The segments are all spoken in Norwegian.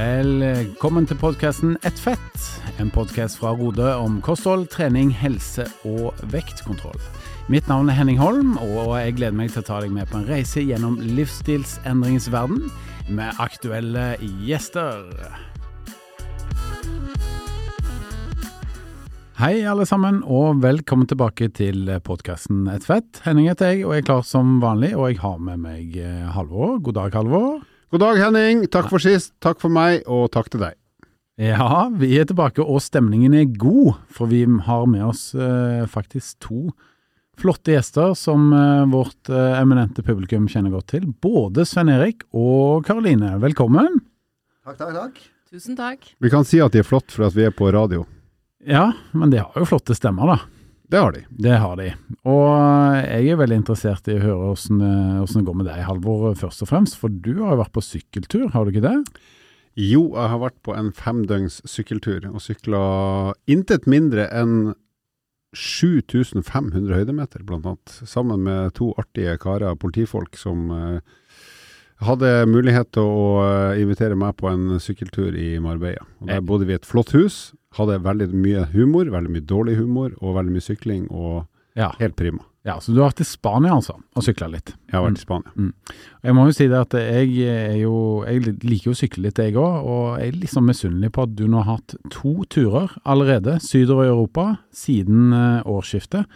Velkommen til podkasten Ett fett, en podkast fra Rode om kosthold, trening, helse og vektkontroll. Mitt navn er Henning Holm, og jeg gleder meg til å ta deg med på en reise gjennom livsstilsendringens verden med aktuelle gjester. Hei alle sammen, og velkommen tilbake til podkasten Et fett. Henning heter jeg, og jeg er klar som vanlig, og jeg har med meg eh, Halvor. God dag, Halvor. God dag, Henning. Takk for sist, takk for meg, og takk til deg. Ja, vi er tilbake, og stemningen er god, for vi har med oss eh, faktisk to flotte gjester som eh, vårt eh, eminente publikum kjenner godt til. Både Sven Erik og Karoline. Velkommen. Takk, takk, takk. Tusen takk. Vi kan si at de er flott for at vi er på radio. Ja, men de har jo flotte stemmer, da. Det har de. Det har de. Og jeg er veldig interessert i å høre hvordan, eh, hvordan det går med deg, Halvor, først og fremst. For du har jo vært på sykkeltur, har du ikke det? Jo, jeg har vært på en femdøgns sykkeltur og sykla intet mindre enn 7500 høydemeter, blant annet. Sammen med to artige karer, politifolk, som eh, hadde mulighet til å eh, invitere meg på en sykkeltur i Marbella. Og der bodde vi i et flott hus. Hadde veldig mye humor, veldig mye dårlig humor og veldig mye sykling, og Ja. helt prima. ja så du har vært i Spania, altså, og sykla litt? Jeg har vært i Spania. Jeg må jo si det at jeg jo Jeg liker jo å sykle litt, jeg òg. Og jeg er liksom misunnelig på at du nå har hatt to turer allerede sydover i Europa siden eh, årsskiftet.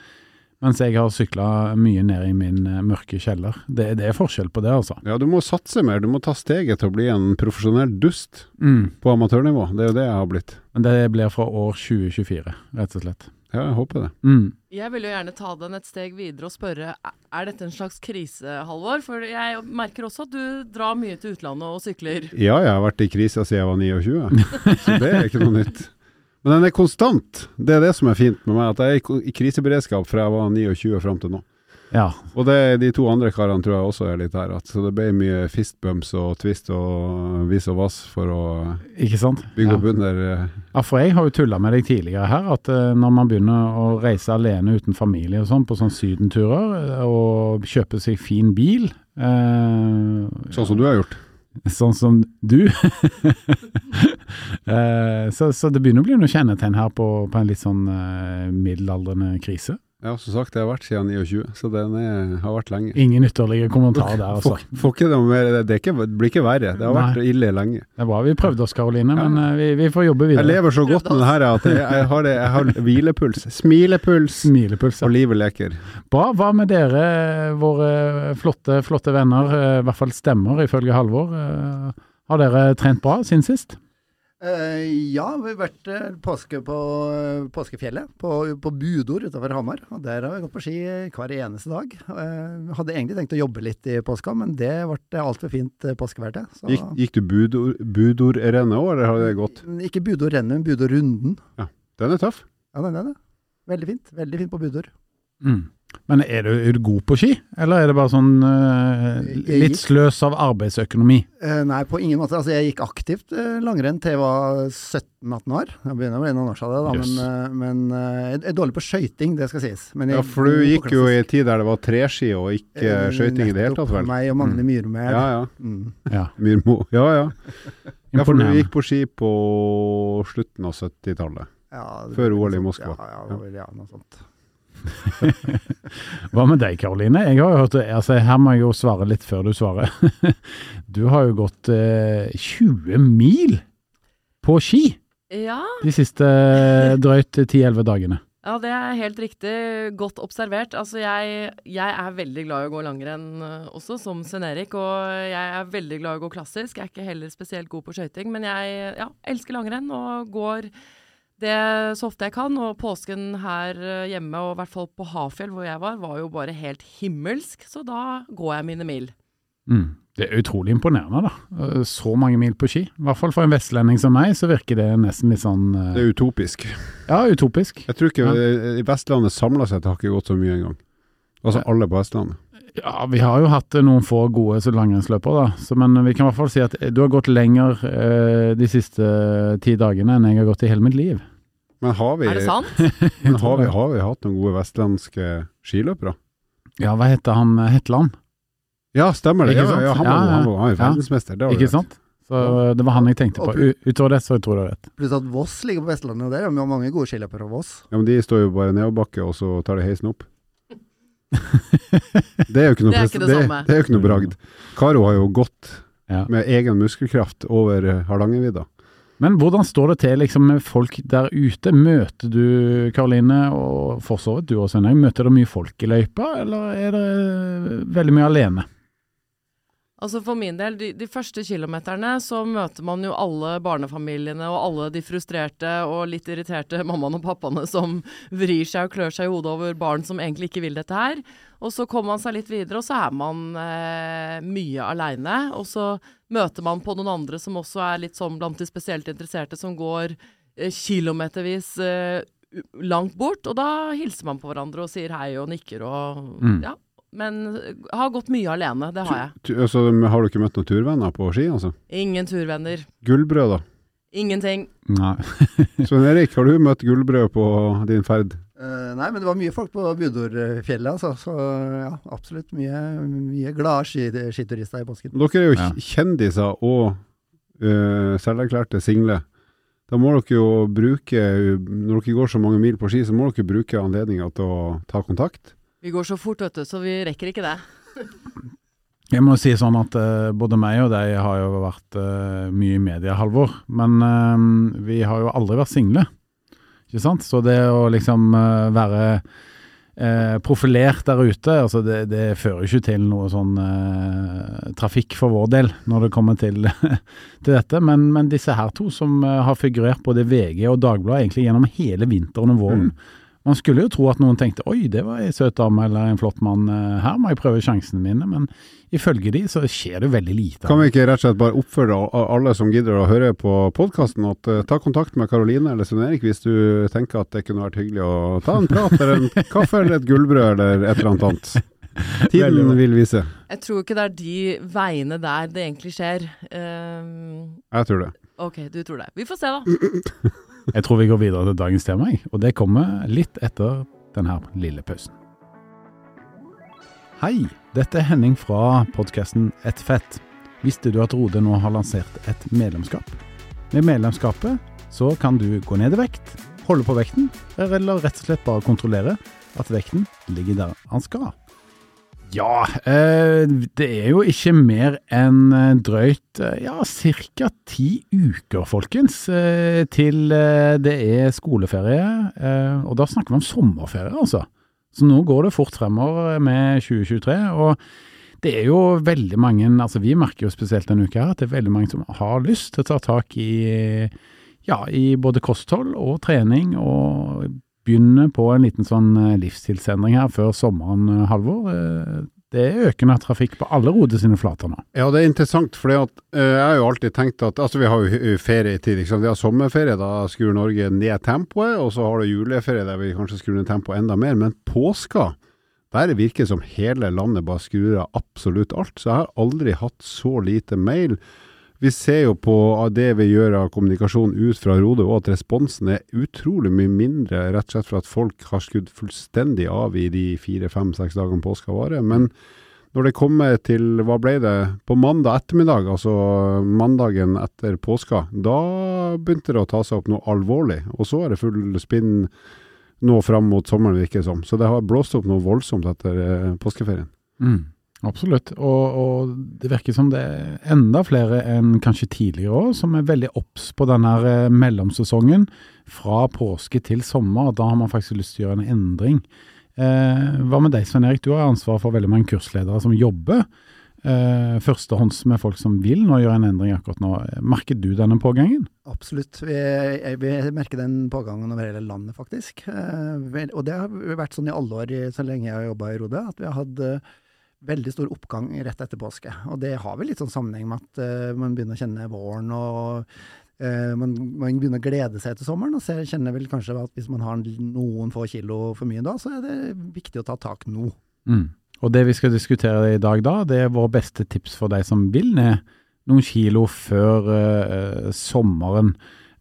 Mens jeg har sykla mye ned i min eh, mørke kjeller. Det, det er forskjell på det, altså. Ja, du må satse mer. Du må ta steget til å bli en profesjonell dust på amatørnivå. Det er jo det jeg har blitt. Men det blir fra år 2024, rett og slett. Ja, jeg håper det. Mm. Jeg vil jo gjerne ta den et steg videre og spørre er- er dette en slags krise, Halvor? For jeg merker også at du drar mye til utlandet og sykler. Ja, jeg har vært i krisa siden jeg var 29, så det er ikke noe nytt. Men den er konstant. Det er det som er fint med meg, at jeg er i kriseberedskap fra jeg var 29 fram til nå. Ja. Og det de to andre karene tror jeg også er litt der. At, så det ble mye fistbumps og twist og vis og vass for å bygge ja. opp under eh, Ja, for jeg har jo tulla med deg tidligere her, at eh, når man begynner å reise alene uten familie og sånn, på sånn sydenturer, eh, og kjøpe seg fin bil eh, Sånn som du har gjort. Sånn som du. eh, så, så det begynner å bli noen kjennetegn her på, på en litt sånn eh, middelaldrende krise. Ja, som sagt, det har vært siden 29, så den er, har vært lenge. Ingen ytterligere kommentarer der, altså. Får, får ikke noe mer, det, ikke, det blir ikke verre. Det har vært ille lenge. Det er bra vi prøvde oss, Karoline, men eh, vi, vi får jobbe videre. Jeg lever så godt med det her at jeg, jeg, har, det, jeg har hvilepuls, smilepuls, Smilepuls. ja. og livet leker. Bra. Hva med dere, våre flotte, flotte venner, eh, i hvert fall stemmer ifølge Halvor? Eh, Har dere trent bra siden sist? Eh, ja, vi har vært eh, påske på eh, påskefjellet, på, på Budor utover Hamar. Og der har vi gått på ski hver eneste dag. Eh, hadde egentlig tenkt å jobbe litt i påska, men det ble altfor fint påskevær til. Så Gikk, gikk du budor- budorrennet òg, eller har det gått? ikke Budor-rennet, men Budor-runden. Ja, Den er tøff. Ja, den er det. Veldig fint. Veldig fint på Budor. Mm. Men er du, er du god på ski, eller er det bare sånn uh, litt sløs av arbeidsøkonomi? Uh, nei, på ingen måte. Altså, jeg gikk aktivt uh, langrenn til jeg var 17-18 år. Jeg begynner å bli noen år siden, det, da, Yes. men, men jeg er dårlig på skøyting, det skal sies. Men jeg Ja, for du gikk jo i en tid der det var treski og ikke skøyting i det hele tatt, nettopp vel? Meg og Magne Mm. Ja, ja. Mm. Ja, Myrmo. Ja, ja. Ja, for du gikk på ski på slutten av 70-tallet. Ja, Før OL i Moskva. Ja, ja, ja, noe sånt. Hva med deg, Karoline? Jeg har jo hørt, altså Her må jeg jo svare litt før du svarer. Du har jo gått eh, 20 mil på ski Ja, de siste eh, drøyt 10-11 dagene. ja, det er helt riktig. Godt observert. Altså, jeg, jeg er veldig glad i å gå langrenn eh, også, som Sven-Erik. Og jeg er veldig glad i å gå klassisk. Jeg er ikke heller spesielt god på skøyting, men jeg ja, elsker langrenn og går det så ofte jeg kan. Og påsken her eh, hjemme, og i hvert fall på Hafjell hvor jeg var, var jo bare helt himmelsk. Så da går jeg mine mil. Mm. Det er utrolig imponerende, da. Eh, Så mange mil på ski. I hvert fall for en vestlending som meg, så virker det nesten litt sånn uh... Det er utopisk. Ja, utopisk. Jeg tror ikke Ja. i Vestlandet samla sett har ikke gått så mye engang. Altså alle på Vestlandet. Ja, vi har jo hatt eh, noen få gode så langrennsløpere, da. Så, men vi kan i hvert fall si at du har gått lenger eh, de siste ti dagene enn jeg har gått i hele mitt liv. Men har vi, Er det sant? men har vi, har vi hatt noen gode vestlandske skiløpere? Ja, hva heter han? Hetland? Ja, stemmer det. Ikke Ja, sant? ja, han, Ja, var, han, var, han er verdensmester. Det har du Ikke rett. sant? Så det var han jeg tenkte på. Utover det, så tror jeg du har rett. Pluss at Voss ligger på Vestlandet, og der er jo mange gode skiløpere fra Voss. Ja, men de står jo bare nedoverbakke, og så tar de heisen opp. Det er jo ikke noe, Det er ikke det det det er jo ikke noe bragd. Karo har jo gått Ja. med egen muskelkraft over eh, Hardangervidda. Men hvordan står det til liksom, med folk der ute? Møter du Karoline, og for så vidt du og Henrik, møter du mye folk i løypa, eller er det veldig mye alene? Altså For min del, de, de første kilometerne så møter man jo alle barnefamiliene og alle de frustrerte og litt irriterte mammaene og pappaene som vrir seg og klør seg i hodet over barn som egentlig ikke vil dette her. Og så kommer man seg litt videre, og så er man eh, mye aleine. Og så møter man på noen andre som også er litt sånn blant de spesielt interesserte, som går eh, kilometervis eh, langt bort. Og da hilser man på hverandre og sier hei og nikker og Mm. ja. Men har gått mye alene, det har jeg. Tu- Altså, har du ikke møtt noen turvenner på ski, altså? Ingen turvenner. Gullbrød, da? Ingenting. Nei. Svein Erik, har du møtt gullbrød på din ferd? Uh, nei, men det var mye folk på Budorfjellet, altså. Så ja, absolutt mye, mye glade ski, skiturister i påsken. Dere er jo Ja. kjendiser og uh, selverklærte single. Da må dere jo bruke, når dere går så mange mil på ski, så må dere bruke anledninga til å ta kontakt. Vi går så fort, vet du, så vi rekker ikke det. Jeg må si sånn at uh, både meg og deg har jo vært uh, mye i media, Halvor. Men uh, vi har jo aldri vært single, ikke sant? Så det å liksom være eh, profilert der ute, altså det, det fører ikke til noe sånn trafikk for vår del når det kommer til, til dette. Men, men disse her to som har figurert både VG og Dagbladet egentlig gjennom hele vinteren og våren. Man skulle jo tro at noen tenkte oi, det var ei søt dame eller en flott mann, eh, her må jeg prøve sjansene mine. Men ifølge de så skjer det veldig lite. Kan vi ikke rett og slett bare oppfordre alle som gidder å høre på podkasten, at uh, ta kontakt med Karoline eller Svein Erik hvis du tenker at det kunne vært hyggelig å ta en prat eller en kaffe eller et gullbrød eller et eller annet annet. Tiden vil vise. Jeg tror ikke det er de veiene der det egentlig skjer. Um, Jeg tror det. OK, du tror det. Vi får se, da. Jeg tror vi går videre til dagens tema, og det kommer litt etter denne lille pausen. Hei, dette er Henning fra podkasten Et fett. Visste du at Rode nå har lansert et medlemskap? Med medlemskapet så kan du gå ned i vekt, holde på vekten, eller rett og slett bare kontrollere at vekten ligger der han skal. Ja, eh, det er jo ikke mer enn eh, drøyt eh, ja, ca. ti uker, folkens, til det er skoleferie. Og da snakker vi om sommerferie, altså. Så nå går det fort fremover med 2023. og det er jo veldig mange, altså vi merker jo spesielt denne uka her, at det er veldig mange som har lyst til å ta tak i, ja, i både kosthold og trening, og begynne på en liten sånn eh, livsstilsendring her før sommeren, eh, Halvor. Eh, Det er økende trafikk på alle Rode sine flater nå. Ja, det er interessant, for jeg har jo alltid tenkt at Altså, vi har jo ferietid, ikke sant. Vi har sommerferie, da skrur Norge ned tempoet, og så har du juleferie der vi kanskje skrur ned tempoet enda mer. Men påska, der virker det som hele landet bare skrur av absolutt alt. Så jeg har aldri hatt så lite mail. Vi ser jo på det vi gjør av kommunikasjon ut fra Rode, og at responsen er utrolig mye mindre, rett og slett for at folk har skutt fullstendig av i de fire, fem, seks dagene påska varer. Men når det kommer til, hva ble det, på mandag ettermiddag, altså mandagen etter påska, da begynte det å ta seg opp noe alvorlig. Og så er det full spinn nå fram mot sommeren, virker det som. Så det har blåst opp noe voldsomt etter eh, påskeferien. Mm, absolutt. Og, og det virker som det er enda flere enn kanskje tidligere år som er veldig obs på denne eh, mellomsesongen fra påske til sommer. Da har man faktisk lyst til å gjøre en endring. Eh, hva med deg, Svein Erik? Du har ansvar for veldig mange kursledere som jobber eh, førstehånds med folk som vil nå gjøre en endring akkurat nå. Merker du denne pågangen? Absolutt. Vi, vi merker den pågangen over hele landet, faktisk. Eh, og det har vært sånn i alle år så lenge jeg har jobba i Rode, at vi har hatt eh, veldig stor oppgang rett etter påske. Og det har vel litt sånn sammenheng med at uh, man begynner å kjenne våren, og uh, man, man begynner å glede seg til sommeren. Og så kjenner vel kanskje at hvis man har noen få kilo for mye da, så er det viktig å ta tak nå. Mm. Og det vi skal diskutere i dag da, det er våre beste tips for deg som vil ned noen kilo før uh, sommeren.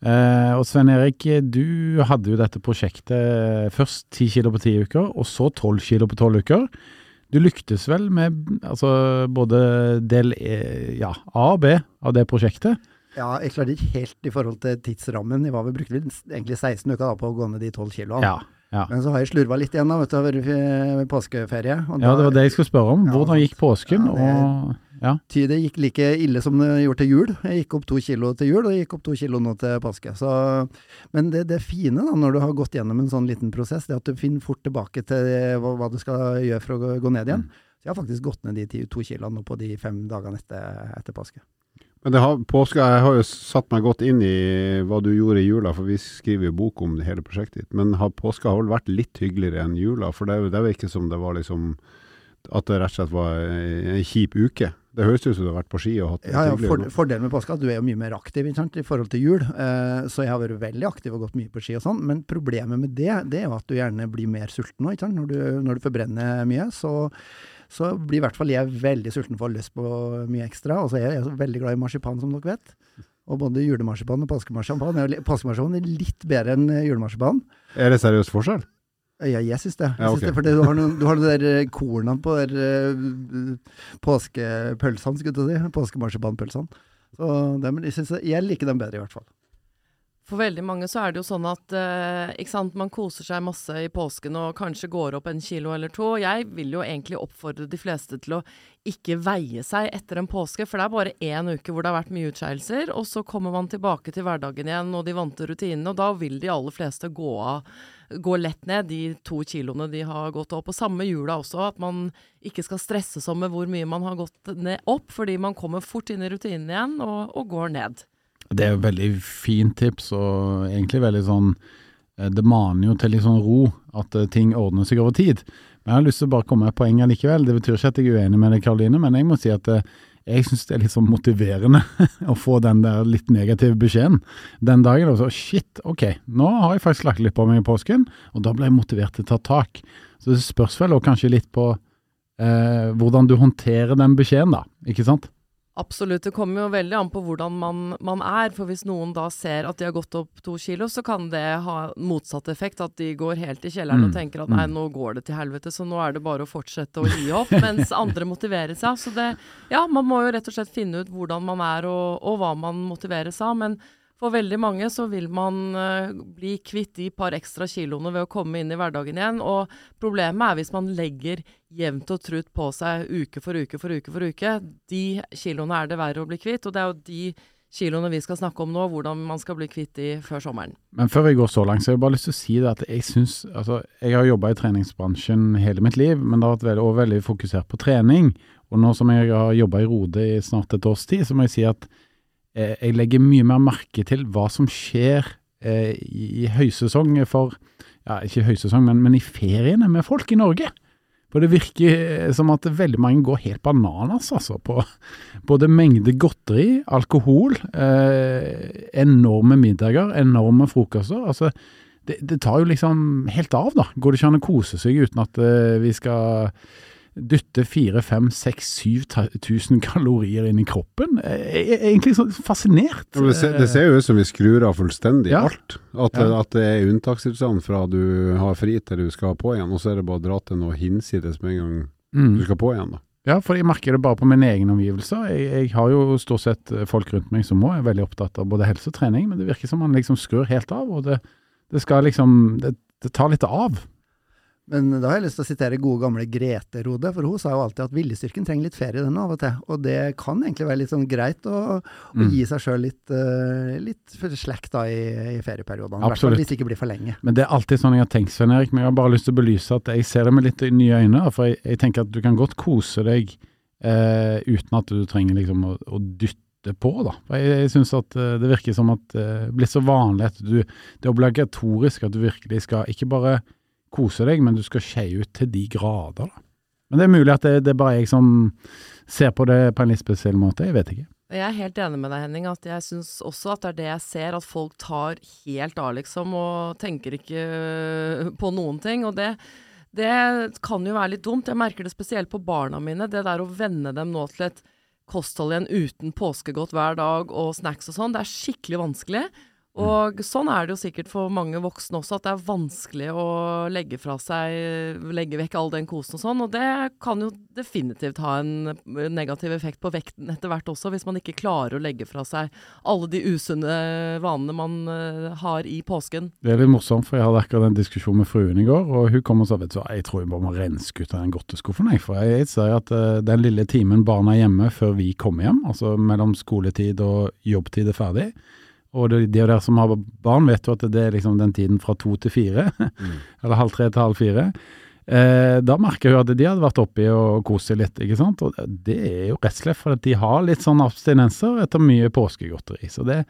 Uh, og Svein Erik, du hadde jo dette prosjektet først 10 kilo på 10 uker, og så 12 kilo på 12 uker. Du lyktes vel med altså, både del e, ja, A og B av det prosjektet? Ja, jeg klarte ikke helt i forhold til tidsrammen. Jeg var vel brukte egentlig 16 uker da på å gå ned de 12 kiloene. Ja. ja. Men så har jeg slurva litt igjen da, vet du, over eh, påskeferie. og Ja, det var det jeg skulle spørre om. Hvordan gikk påsken? ja, det- Og ja. Det gikk like ille som det gjorde til jul. Jeg gikk opp to kilo til jul, og jeg gikk opp to kilo nå til påske. Så, men det, det fine da, når du har gått gjennom en sånn liten prosess, det er at du finner fort tilbake til hva, hva du skal gjøre for å gå, gå ned igjen. Så jeg har faktisk gått ned de ti, to kiloene på de fem dagene etter, etter påske. Men det har, påska, jeg har jo satt meg godt inn i hva du gjorde i jula, for vi skriver jo bok om det hele prosjektet ditt. Men har, påska har vel vært litt hyggeligere enn jula? For det, det virker som det var liksom At det rett og slett var en kjip uke. Det høres ut som du har vært på ski og hatt det Ja, ja, for, Fordelen med påske er at du er jo mye mer aktiv sant, i forhold til jul. Eh, så jeg har vært veldig aktiv og gått mye på ski og sånn. Men problemet med det, det er jo at du gjerne blir mer sulten nå. Når, du, når du forbrenner mye, så, så blir i hvert fall jeg veldig sulten for å ha lyst på mye ekstra. Og så er jeg veldig glad i marsipan, som dere vet. Og både julemarsipan og påskemarsipan påskemarsipan er litt bedre enn julemarsipan. Er det seriøs forskjell? Ja, jeg syns det. Jeg Ja, synes det fordi du har noen, du har noen der eh, kornene på der eh, påskepølsene, skulle jeg si. Påskemarsipanpølsene. Så dem, jeg, jeg liker dem bedre, i hvert fall. For veldig mange så er det jo sånn at eh, sant, man koser seg masse i påsken og kanskje går opp en kilo eller to. Jeg vil jo egentlig oppfordre de fleste til å ikke veie seg etter en påske, for det er bare én uke hvor det har vært mye utskeielser, og så kommer man tilbake til hverdagen igjen og de vante rutinene, og da vil de aller fleste gå av gå lett ned de to kiloene de har gått opp. Og samme jula også, at man ikke skal stresse sånn med hvor mye man har gått ned opp, fordi man kommer fort inn i rutinen igjen og, og går ned. Det er jo veldig fint tips, og egentlig veldig sånn eh, Det maner jo til litt sånn ro, at eh, ting ordner seg over tid. Men jeg har lyst til å bare komme med et poeng allikevel. Det betyr ikke at jeg er uenig med deg, Karoline, men jeg må si at eh, jeg syns det er litt sånn motiverende å få den der litt negative beskjeden den dagen. Og så shit, ok, nå har jeg faktisk lagt litt på meg i påsken, og da ble jeg motivert til å ta tak. Så det spørs vel også kanskje litt på eh, hvordan du håndterer den beskjeden, da. Ikke sant? Absolutt. Det kommer jo veldig an på hvordan man, man er. For hvis noen da ser at de har gått opp to kilo, så kan det ha motsatt effekt. At de går helt i kjelleren Mm, og tenker at nei, mm. nå går det til helvete, så nå er det bare å fortsette å gi opp. mens andre motiverer seg. Så det Ja, man må jo rett og slett finne ut hvordan man er og, og hva man motiveres av. Men for veldig mange så vil man eh, bli kvitt de par ekstra kiloene ved å komme inn i hverdagen igjen. Og problemet er hvis man legger jevnt og trutt på seg uke for uke for uke for uke. De kiloene er det verre å bli kvitt, og det er jo de kiloene vi skal snakke om nå, hvordan man skal bli kvitt de før sommeren. Men før jeg går så langt, så har jeg bare lyst til å si det at jeg syns Altså, jeg har jobba i treningsbransjen hele mitt liv, men det har vært veldig, veldig fokusert på trening. Og nå som jeg har jobba i Rode i snart et års tid, så må jeg si at jeg legger mye mer merke til hva som skjer eh, i, i høysesong for Ja, ikke høysesong, men, men i feriene med folk i Norge. For det virker eh, som at veldig mange går helt bananas, altså, på både mengde godteri, alkohol, eh, enorme middager, enorme frokoster. Altså, det, det tar jo liksom helt av, da. Går det ikke an å kose seg uten at eh, vi skal dytte 4 5 6 7000 kalorier inn i kroppen? Jeg er egentlig så fascinert. Ja, det, ser, det ser jo ut som vi skrur av fullstendig Ja. alt. At, Ja. at det er unntakstilstand fra du har fri til du skal på igjen, og så er det bare å dra til noe hinsides med en gang Mm. du skal på igjen. da. Ja, for jeg merker det bare på mine egne omgivelser. Jeg, jeg har jo stort sett eh, folk rundt meg som også er veldig opptatt av både helse og trening, men det virker som man liksom skrur helt av, og det, det skal liksom det, det tar litt av. Men da har jeg lyst til å sitere gode gamle Grete Rode, for hun sa jo alltid at viljestyrken trenger litt ferie den av og til. Og det kan egentlig være litt sånn greit å, å Mm. gi seg sjøl litt, uh, litt slack da i, i ferieperiodene. Absolutt. hvis det ikke blir for lenge. Men det er alltid sånn jeg har tenkt, Svein Erik. Men jeg har bare lyst til å belyse at jeg ser det med litt nye øyne. For jeg, jeg tenker at du kan godt kose deg uh, uten at du trenger liksom å, å dytte på, da. Jeg, jeg syns at uh, det virker som at det uh, blir så vanlig at du Det er obligatorisk at du virkelig skal ikke bare kose deg, men du skal skeie ut til de grader, da. Men det er mulig at det, det er bare jeg som ser på det på en litt spesiell måte. Jeg vet ikke. Jeg er helt enig med deg, Henning, at jeg syns også at det er det jeg ser, at folk tar helt av, liksom, og tenker ikke øh, på noen ting. Og det, det kan jo være litt dumt. Jeg merker det spesielt på barna mine. Det der å venne dem nå til et kosthold igjen uten påskegodt hver dag og snacks og sånn, det er skikkelig vanskelig. Og sånn er det jo sikkert for mange voksne også, at det er vanskelig å legge fra seg Legge vekk all den kosen og sånn. Og det kan jo definitivt ha en negativ effekt på vekten etter hvert også, hvis man ikke klarer å legge fra seg alle de usunne vanene man uh, har i påsken. Det er litt morsomt, for jeg hadde akkurat en diskusjon med fruen i går, og hun kom og sa vet du hva, jeg tror jeg bare må renske ut av den godteskuffen. Jeg. For jeg ser at uh, den lille timen barna er hjemme før vi kommer hjem, altså mellom skoletid og jobbtid er ferdig, og de, de av dere som har barn, vet jo at det er liksom den tiden fra to til fire, mm. eller halv tre til halv fire. Eh, da merker hun at de hadde vært oppi og kost seg litt, ikke sant. Og det er jo rett og slett fordi de har litt sånn abstinenser etter mye påskegodteri. Så det,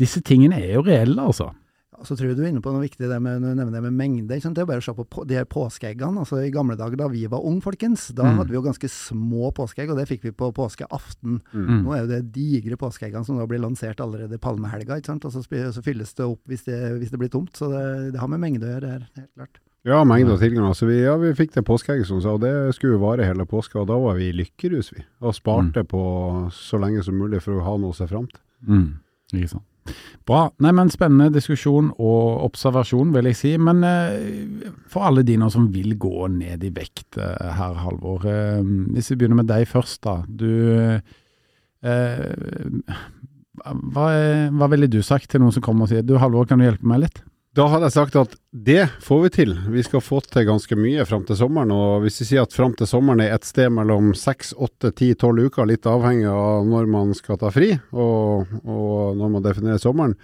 disse tingene er jo reelle, altså. Så tror jeg du er inne på noe viktig det med, det med mengde. Ikke sant? Det er bare å se på, på de her påskeeggene. Altså, I gamle dager da vi var unge, folkens, da mm. hadde vi jo ganske små påskeegg, og det fikk vi på påskeaften. Mm. Nå er jo det digre påskeeggene som da blir lansert allerede palmehelga, ikke sant? og så, så, fylles det opp hvis det, hvis det blir tomt. Så det, det, har med mengde å gjøre det er helt klart. Ja, mengde og tilgang. Altså, vi, ja, vi fikk det påskeegget som sa, og det skulle jo vare hele påska. Og da var vi i lykkerus, vi. Og sparte mm. på så lenge som mulig for å ha noe å se fram til. Mm. Ikke sant. Bra. Nei, men Spennende diskusjon og observasjon, vil jeg si. Men eh, for alle de nå som vil gå ned i vekt, eh, herr Halvor. Eh, hvis vi begynner med deg først, da. Du eh, hva, hva ville du sagt til noen som kommer og sier du Halvor, kan du hjelpe meg litt? Da hadde jeg sagt at det får vi til. Vi skal få til ganske mye fram til sommeren. Og hvis vi sier at fram til sommeren er et sted mellom seks, åtte, ti, tolv uker, litt avhengig av når man skal ta fri og, og når man definerer sommeren,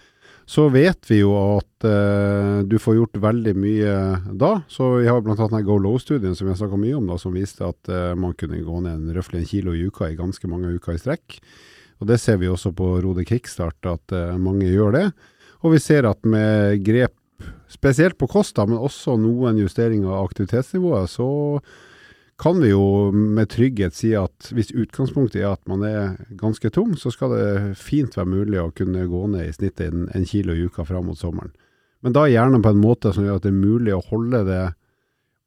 så vet vi jo at eh, du får gjort veldig mye da. Så vi har bl.a. Go Low-studien som har snakka mye om, da, som viste at eh, man kunne gå ned en, røftlig en kilo i uka i ganske mange uker i strekk. Og Det ser vi også på Rode Kickstart, at eh, mange gjør det. Og vi ser at med grep, spesielt på kosta, men også noen justeringer av aktivitetsnivået, så kan vi jo med trygghet si at hvis utgangspunktet er at man er ganske tung, så skal det fint være mulig å kunne gå ned i snittet en, en kilo i uka fram mot sommeren. Men da gjerne på en måte som gjør at det er mulig å holde det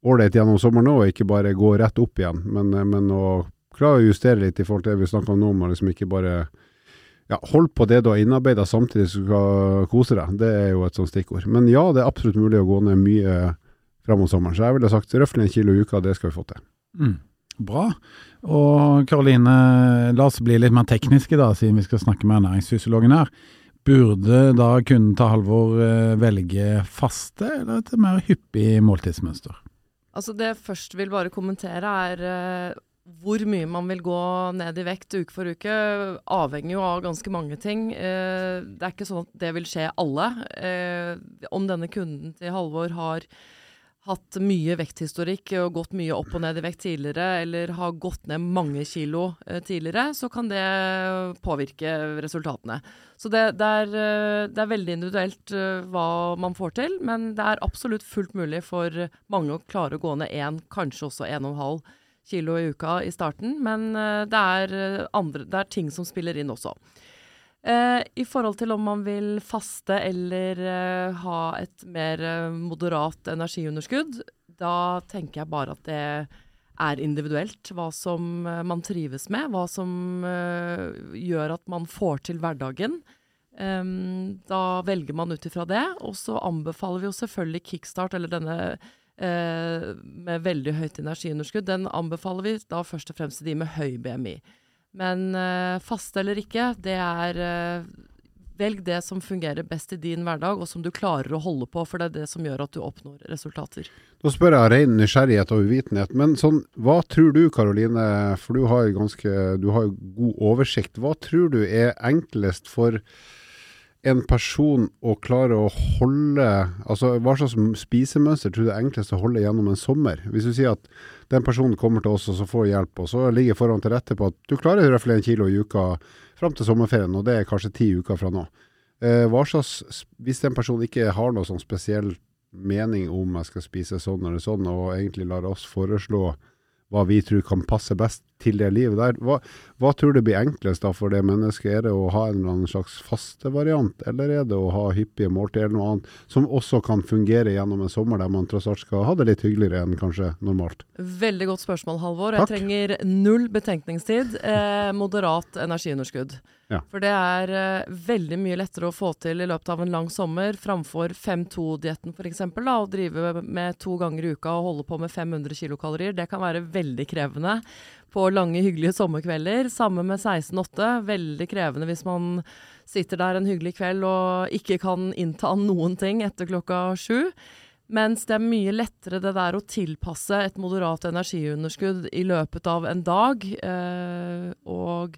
ålreit gjennom sommeren òg, ikke bare gå rett opp igjen, men, men å klare å justere litt i forhold til det vi snakka om nå, og liksom ikke bare ja, hold på det du har innarbeida samtidig som du skal kose deg. Det er jo et sånt stikkord. Men ja, det er absolutt mulig å gå ned mye fram mot sommeren. Så jeg ville sagt røftlig en kilo i uka, det skal vi få til. Mm. Bra. Og Karoline, la oss bli litt mer tekniske da, siden vi skal snakke med ernæringsfysiologen her. Burde da kunden ta Halvor eh, velge faste eller et mer hyppig måltidsmønster? Altså Det jeg først vil bare kommentere, er eh, hvor mye man vil gå ned i vekt uke for uke, avhenger jo av ganske mange ting. Eh, det er ikke sånn at det vil skje alle. Eh, om denne kunden til Halvor har hatt mye vekthistorikk og gått mye opp og ned i vekt tidligere, eller har gått ned mange kilo eh, tidligere, så kan det påvirke resultatene. Så det, det, er, det er, veldig individuelt hva man får til, men det er absolutt fullt mulig for mange å klare å gå ned én, kanskje også en og en halv kilo i uka i starten, men eh, det er, eh, andre, det er ting som spiller inn også. Eh, I forhold til om man vil faste eller ha et mer moderat energiunderskudd, da tenker jeg bare at det er individuelt hva som man trives med, hva som gjør at man får til hverdagen. Um, da velger man ut ifra det, og så anbefaler vi jo selvfølgelig kickstart, eller denne eh, med veldig høyt energiunderskudd, den anbefaler vi da først og fremst til de med høy BMI. Men eh, faste eller ikke, det er eh, Velg det som fungerer best i din hverdag, og som du klarer å holde på, for det er det som gjør at du oppnår resultater. Nå spør jeg av ren nysgjerrighet og uvitenhet, men sånn, hva tror du Karoline, for du har, har god oversikt, hva tror du er enklest for en person å klare å holde Altså hva slags spisemønster tror du er enklest å holde gjennom en sommer? Hvis du sier at den personen kommer til oss og så får hjelp, og så ligger forholdene til rette på at du klarer i hvert fall en kilo i uka fram til sommerferien, og det er kanskje ti uker fra nå. Eh, hva slags, hvis den personen ikke har noe sånn spesiell mening om jeg skal spise sånn eller sånn, og egentlig lar oss foreslå hva vi tror kan passe best til det livet der. Hva, hva, tror du blir enklest da for det mennesket? Er det å ha en eller annen slags fastevariant, eller er det å ha hyppige måltider eller noe annet, som også kan fungere gjennom en sommer der man tross alt skal ha det litt hyggeligere enn kanskje normalt? Veldig godt spørsmål, Halvor. Jeg trenger null betenkningstid. Eh, moderat energiunderskudd. Ja. For det er eh, veldig mye lettere å få til i løpet av en lang sommer framfor 5-2-dietten f.eks. Å drive med to ganger i uka og holde på med 500 kilokalorier. Det kan være veldig krevende på lange, hyggelige sommerkvelder. Samme med 16-8. Veldig krevende hvis man sitter der en hyggelig kveld og ikke kan innta noen ting etter klokka sju. Mens det er mye lettere det der å tilpasse et moderat energiunderskudd i løpet av en dag. Eh, og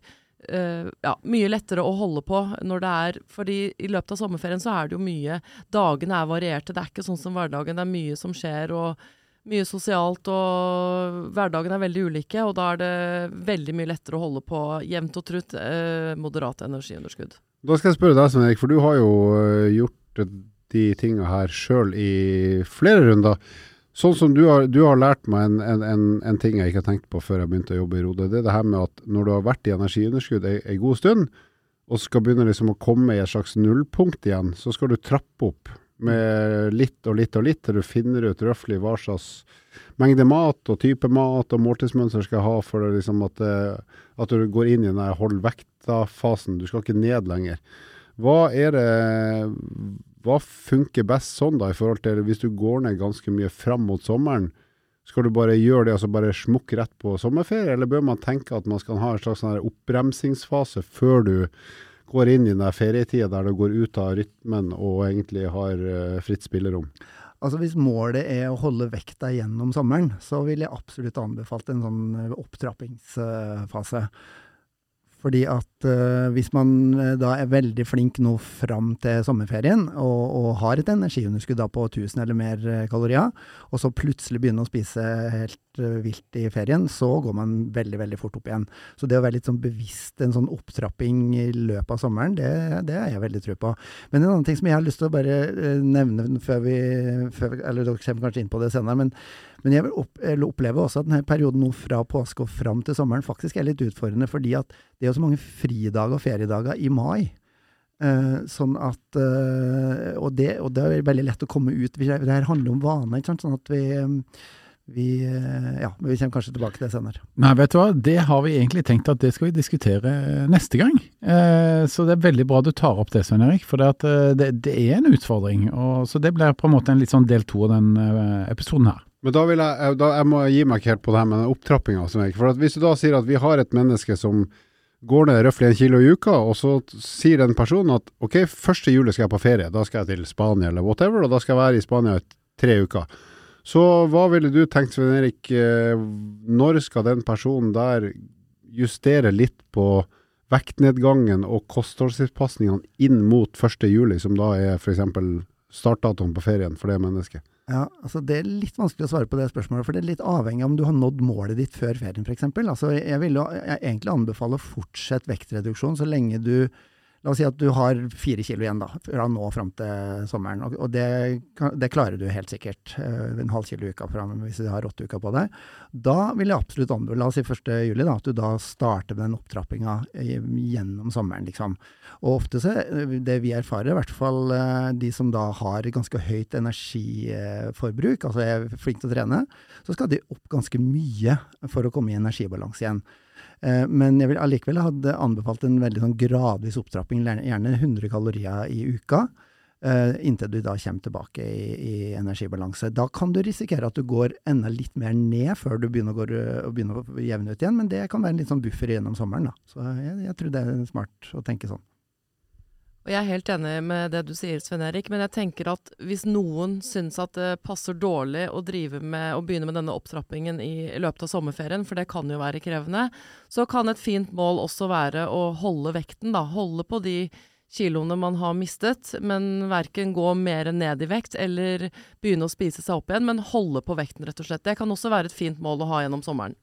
eh, ja, mye lettere å holde på når det er fordi i løpet av sommerferien så er det jo mye Dagene er varierte. Det er ikke sånn som hverdagen. Det er mye som skjer. og mye sosialt, og hverdagen er veldig ulike. Og da er det veldig mye lettere å holde på jevnt og trutt eh, moderat energiunderskudd. Da skal jeg spørre deg, Svein Erik, for du har jo uh, gjort de tinga her sjøl i flere runder. Sånn som du har, du har lært meg en, en, en, en, ting jeg ikke har tenkt på før jeg begynte å jobbe i Rode. Det er det her med at når du har vært i energiunderskudd ei god stund, og skal begynne liksom å komme i et slags nullpunkt igjen, så skal du trappe opp med litt og litt og litt, til du finner ut røftlig hva slags mengde mat og type mat og måltidsmønster skal ha for liksom at, eh, at, du går inn i den hold vekta-fasen. Du skal ikke ned lenger. Hva er det Hva funker best sånn, da, i forhold til hvis du går ned ganske mye fram mot sommeren? Skal du bare gjøre det, altså bare smukke rett på sommerferie, eller bør man tenke at man skal ha en slags sånn oppbremsingsfase før du går inn i den ferietida der du går ut av rytmen og egentlig har uh, fritt spillerom? Altså Hvis målet er å holde vekta gjennom sommeren, så vil jeg absolutt anbefalt en sånn eh, opptrappingsfase. Fordi at uh, hvis man uh, da er veldig flink nå fram til sommerferien, og, og har et energiunderskudd da på 1000 eller mer uh, kalorier, og så plutselig begynner å spise helt vilt i ferien, så går man veldig, veldig fort opp igjen. Så det å være litt sånn bevisst en sånn opptrapping i løpet av sommeren, det, det er jeg veldig tro på. Men en annen ting som jeg har lyst til å bare nevne før vi før, Eller dere kommer kanskje inn på det senere, men men jeg vil opp, oppleve også at denne perioden nå fra påske og fram til sommeren faktisk er litt utfordrende, fordi at det er jo så mange fridager og feriedager i mai. Uh, sånn at uh, og, det, og, det, er veldig lett å komme ut. Det her handler om vaner, ikke sant. Sånn at vi vi, uh, ja, vi kommer kanskje tilbake til det senere. Nei, vet du hva. Det har vi egentlig tenkt at det skal vi diskutere neste gang. Så det er veldig bra du tar opp det, Svein Erik. For det, det, det, er en utfordring. Og, så det blir på en måte en litt sånn del to av den episoden her. Men da vil jeg, da, jeg må gi meg ikke helt på det her med den opptrappinga. For hvis du da sier at vi har et menneske som går ned røftlig en kilo i uka, og så sier den personen at ok, første juli skal jeg på ferie, da skal jeg til Spania eller whatever, og da skal jeg være i Spania i tre uker. Så hva ville du tenkt, Svein Erik, eh, når skal den personen der justere litt på vektnedgangen og kostholdstilpasningene inn mot første juli, som da er f.eks. startdatoen på ferien for det mennesket? Ja, altså Det er litt vanskelig å svare på det spørsmålet, for det er litt avhengig av om du har nådd målet ditt før ferien f.eks. Altså, jeg vil jo jeg egentlig anbefale å fortsette vektreduksjon så lenge du La oss si at du har fire kilo igjen da, fra nå fram til sommeren. Og, det, det, klarer du helt sikkert. Eh, en halv kilo i uka fram, hvis du har åtte uker på deg. Da vil jeg absolutt anbefale, la oss si 1. juli, da, at du da starter med den opptrappinga gjennom sommeren. liksom. Og ofte så, det vi erfarer, i hvert fall eh, de som da har ganske høyt energiforbruk, altså er flinke til å trene, så skal de opp ganske mye for å komme i energibalanse igjen. Eh, men jeg vil allikevel hadde anbefalt en veldig sånn gradvis opptrapping, gjerne 100 kalorier i uka. Uh, inntil du da kommer tilbake i, i, energibalanse. Da kan du risikere at du går enda litt mer ned før du begynner å, gå, begynner å jevne ut igjen, men det kan være en litt sånn buffer gjennom sommeren. Da. Så jeg, jeg tror det er smart å tenke sånn. Og Jeg er helt enig med det du sier, Sven Erik, men jeg tenker at hvis noen syns at det passer dårlig å med, å begynne med denne opptrappingen i, i, løpet av sommerferien, for det kan jo være krevende, så kan et fint mål også være å holde vekten, da. Holde på de kiloene man har mistet, men verken gå mer ned i vekt eller begynne å spise seg opp igjen, men holde på vekten, rett og slett. Det kan også være et fint mål å ha gjennom sommeren.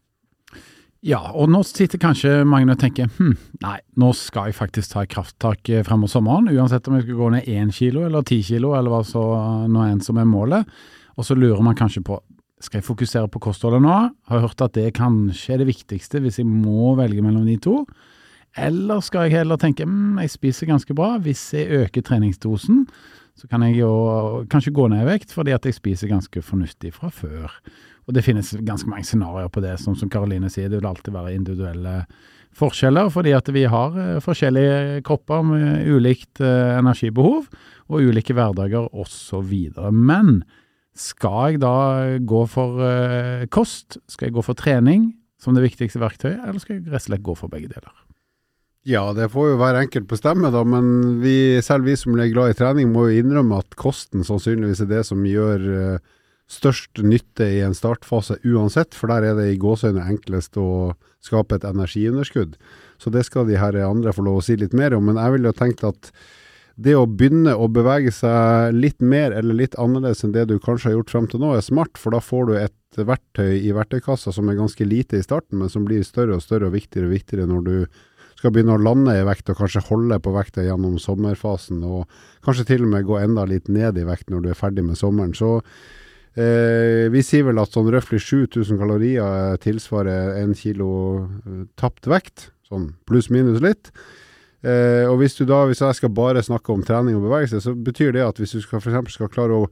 Ja, og nå sitter kanskje mange og tenker hm, nei, nå skal jeg faktisk ta krafttak eh, frem mot sommeren, uansett om jeg skal gå ned én kilo eller ti kilo, eller hva så nå enn som er målet. Og så lurer man kanskje på Skal jeg fokusere på kostholdet nå? Har hørt at det kanskje er det viktigste hvis jeg må velge mellom de to. Eller skal jeg heller tenke hm, jeg spiser ganske bra, hvis jeg øker treningsdosen, så kan jeg jo kanskje gå ned i vekt fordi at jeg spiser ganske fornuftig fra før. Og det finnes ganske mange scenarioer på det, som, som Karoline sier, det vil alltid være individuelle forskjeller, fordi at vi har uh, forskjellige kropper med ulikt uh, energibehov og ulike hverdager osv. Men skal jeg da gå for uh, kost, skal jeg gå for trening som det viktigste verktøyet, eller skal jeg rett og slett gå for begge deler? Ja, det får jo hver enkelt bestemme, da, men vi, selv vi som er glad i trening, må jo innrømme at kosten sannsynligvis er det som gjør uh, størst nytte i en startfase uansett, for der er det i gåseøyne enklest å skape et energiunderskudd. Så det skal de her andre få lov å si litt mer om, men jeg ville jo tenkt at det å begynne å bevege seg litt mer eller litt annerledes enn det du kanskje har gjort frem til nå, er smart, for da får du et verktøy i verktøykassa som er ganske lite i starten, men som blir større og større og viktigere og viktigere når du skal begynne å lande i vekt og kanskje holde på vekta gjennom sommerfasen, og kanskje til og med gå enda litt ned i vekt når du er ferdig med sommeren. Så eh, vi sier vel at sånn røftlig 7000 kalorier tilsvarer en kilo uh, tapt vekt, sånn pluss-minus litt. Eh, og hvis du da, hvis jeg skal bare snakke om trening og bevegelse, så betyr det at hvis du skal, eksempel skal klare å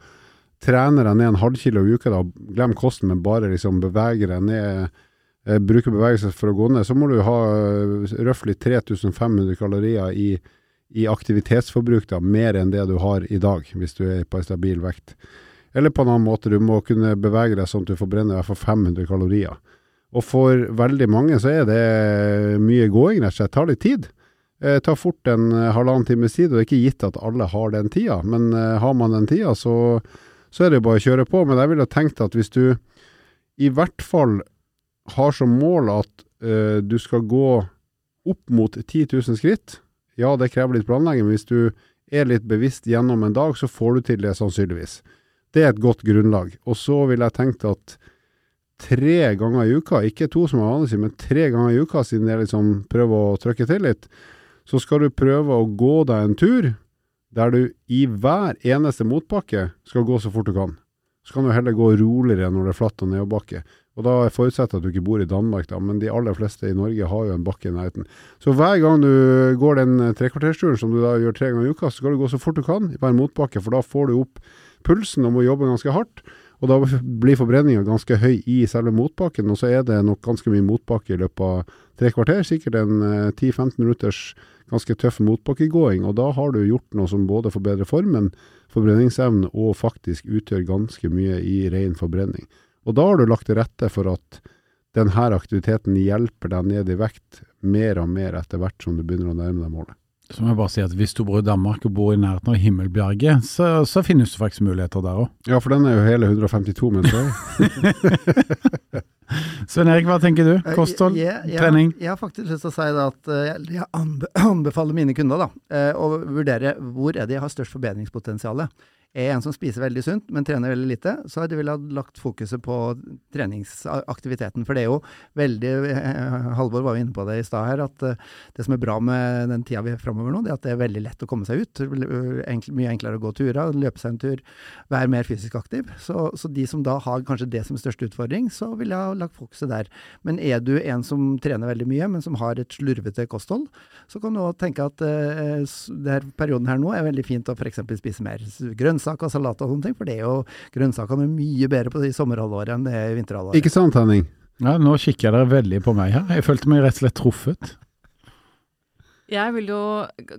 trene deg ned en halv kilo i uka, da, glem kosten, men bare liksom bevege deg ned eh, bruker bevegelse for å gå ned, så må du ha uh, røftlig 3500 kalorier i, i aktivitetsforbruk, da, mer enn det du har i dag, hvis du er på en stabil vekt. Eller på en annen måte, du må kunne bevege deg sånn at du forbrenner i hvert fall 500 kalorier. Og for veldig mange så er det mye gåing, rett og slett. Tar litt tid. Det tar fort en uh, halvannen times tid, og det er ikke gitt at alle har den tida. Men eh, har man den tida, så, så er det jo bare å kjøre på. Men jeg ville tenkt at hvis du i hvert fall har som mål at uh, du skal gå opp mot 10 000 skritt. Ja, det krever litt planlegging, men hvis du er litt bevisst gjennom en dag, så får du til det sannsynligvis. Det er et godt grunnlag. Og så vil jeg tenke at tre ganger i uka, ikke to som er vanlig, men tre ganger i uka, siden det liksom prøver å trykke til litt, så skal du prøve å gå deg en tur der du i hver eneste motbakke skal gå så fort du kan. Så kan du heller gå roligere når det er flatt og nedoverbakke. Og da forutsetter at du ikke bor i Danmark, da, men de aller fleste i Norge har jo en bakke i nærheten. Så hver gang du går den trekvartersturen som du da gjør tre ganger i uka, så skal du gå så fort du kan i hver motbakke, for da får du opp pulsen og må jobbe ganske hardt. Og da blir forbrenninga ganske høy i selve motbakken, og så er det nok ganske mye motbakke i løpet av tre kvarter. Sikkert en 10-15 minutters ganske tøff motbakkegåing, og da har du gjort noe som både forbedrer formen, forbrenningsevnen og faktisk utgjør ganske mye i ren forbrenning. Og da har du lagt til rette for at denne aktiviteten hjelper deg ned i vekt mer og mer etter hvert som du begynner å nærme deg målet. Så må jeg bare si at Hvis du bor i Danmark og bor i nærheten av Himmelbjerget, så, så finnes det faktisk muligheter der òg. Ja, for den er jo hele 152 meter. Svein Erik, hva tenker du? Kosthold, jeg, jeg, trening? Jeg har faktisk lyst til å si det at jeg, jeg anbefaler mine kunder da, å vurdere hvor er det jeg har størst forbedringspotensial er en som spiser veldig sunt, men trener veldig lite, så hadde jeg vel lagt fokuset på treningsaktiviteten. For det er jo veldig Halvor var jo inne på det i stad her, at det som er bra med den tida vi er framover nå, det er at det er veldig lett å komme seg ut. Mye enklere å gå turer, løpe seg en tur, være mer fysisk aktiv. Så, så, de som da har kanskje det som største utfordring, så ville jeg ha lagt fokuset der. Men er du en som trener veldig mye, men som har et slurvete kosthold, så kan du òg tenke at uh, denne perioden her nå er veldig fint å f.eks. spise mer grønnsaker og salat og sånne ting. For det er jo grønnsakene er mye bedre på i sommerhalvåret enn det er i vinterhalvåret. Ikke sant, Henning? Ja, nå kikker dere veldig på meg her. Jeg følte meg rett og slett truffet. Jeg vil jo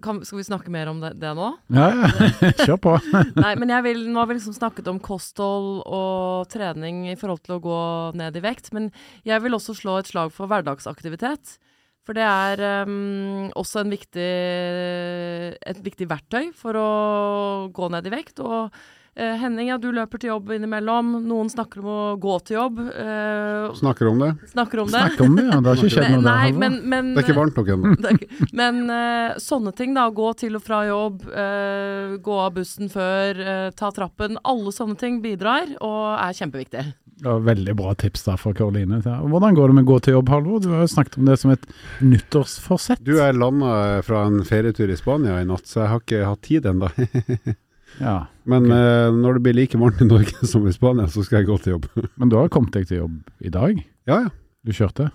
kan, Skal vi snakke mer om det, det nå? Ja, ja. Kjør på. Nei, men jeg vil, nå har vi liksom snakket om kosthold og trening i forhold til å gå ned i vekt. Men jeg vil også slå et slag for hverdagsaktivitet. For det er um, også viktig, et viktig verktøy for å gå ned i vekt. Og Henning, ja, du løper til jobb innimellom. Noen snakker om å gå til jobb. Uh, snakker om det. Snakker om det. Snakker om det, ja. Det har ikke skjedd noe Nei, der. Men, men, det er ikke varmt nok ennå. men uh, sånne ting, da. Gå til og fra jobb, gå av bussen før, ta trappen. Alle sånne ting bidrar og er kjempeviktig. Ja, veldig bra tips der fra Karoline. Hvordan går det med å gå til jobb, Halvor? Du har jo snakket om det som et nyttårsforsett. Du, er landa fra en ferietur i Spania i natt, så jeg har ikke hatt tid ennå. Ja. Men okay. eh, når det blir like varmt i Norge som i Spania, så skal jeg gå til jobb. Men du har kommet deg til jobb i dag? ja, ja. Du kjørte?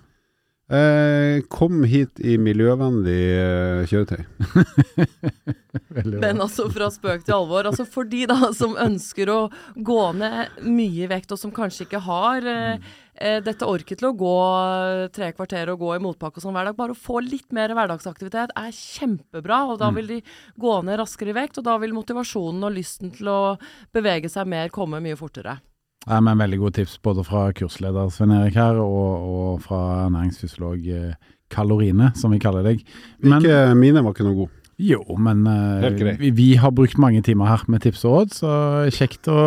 Eh, kom hit i miljøvennlig eh, kjøretøy. Men altså fra spøk til alvor. Altså for de da som ønsker å gå ned mye i vekt, og som kanskje ikke har eh, eh, dette orket til å gå tre kvarter og gå i motbakke og sånn hver dag, bare å få litt mer hverdagsaktivitet er kjempebra. Og da vil de gå ned raskere i vekt, og da vil motivasjonen og lysten til å bevege seg mer komme mye fortere. Ja, men Veldig gode tips både fra kursleder Svein Erik her, og, og fra ernæringsfysiolog eh, Kalorine, som vi kaller deg. Men- Ikke, mine var ikke noe gode. Jo, men eh, vi, vi har brukt mange timer her med tips og råd, så kjekt å,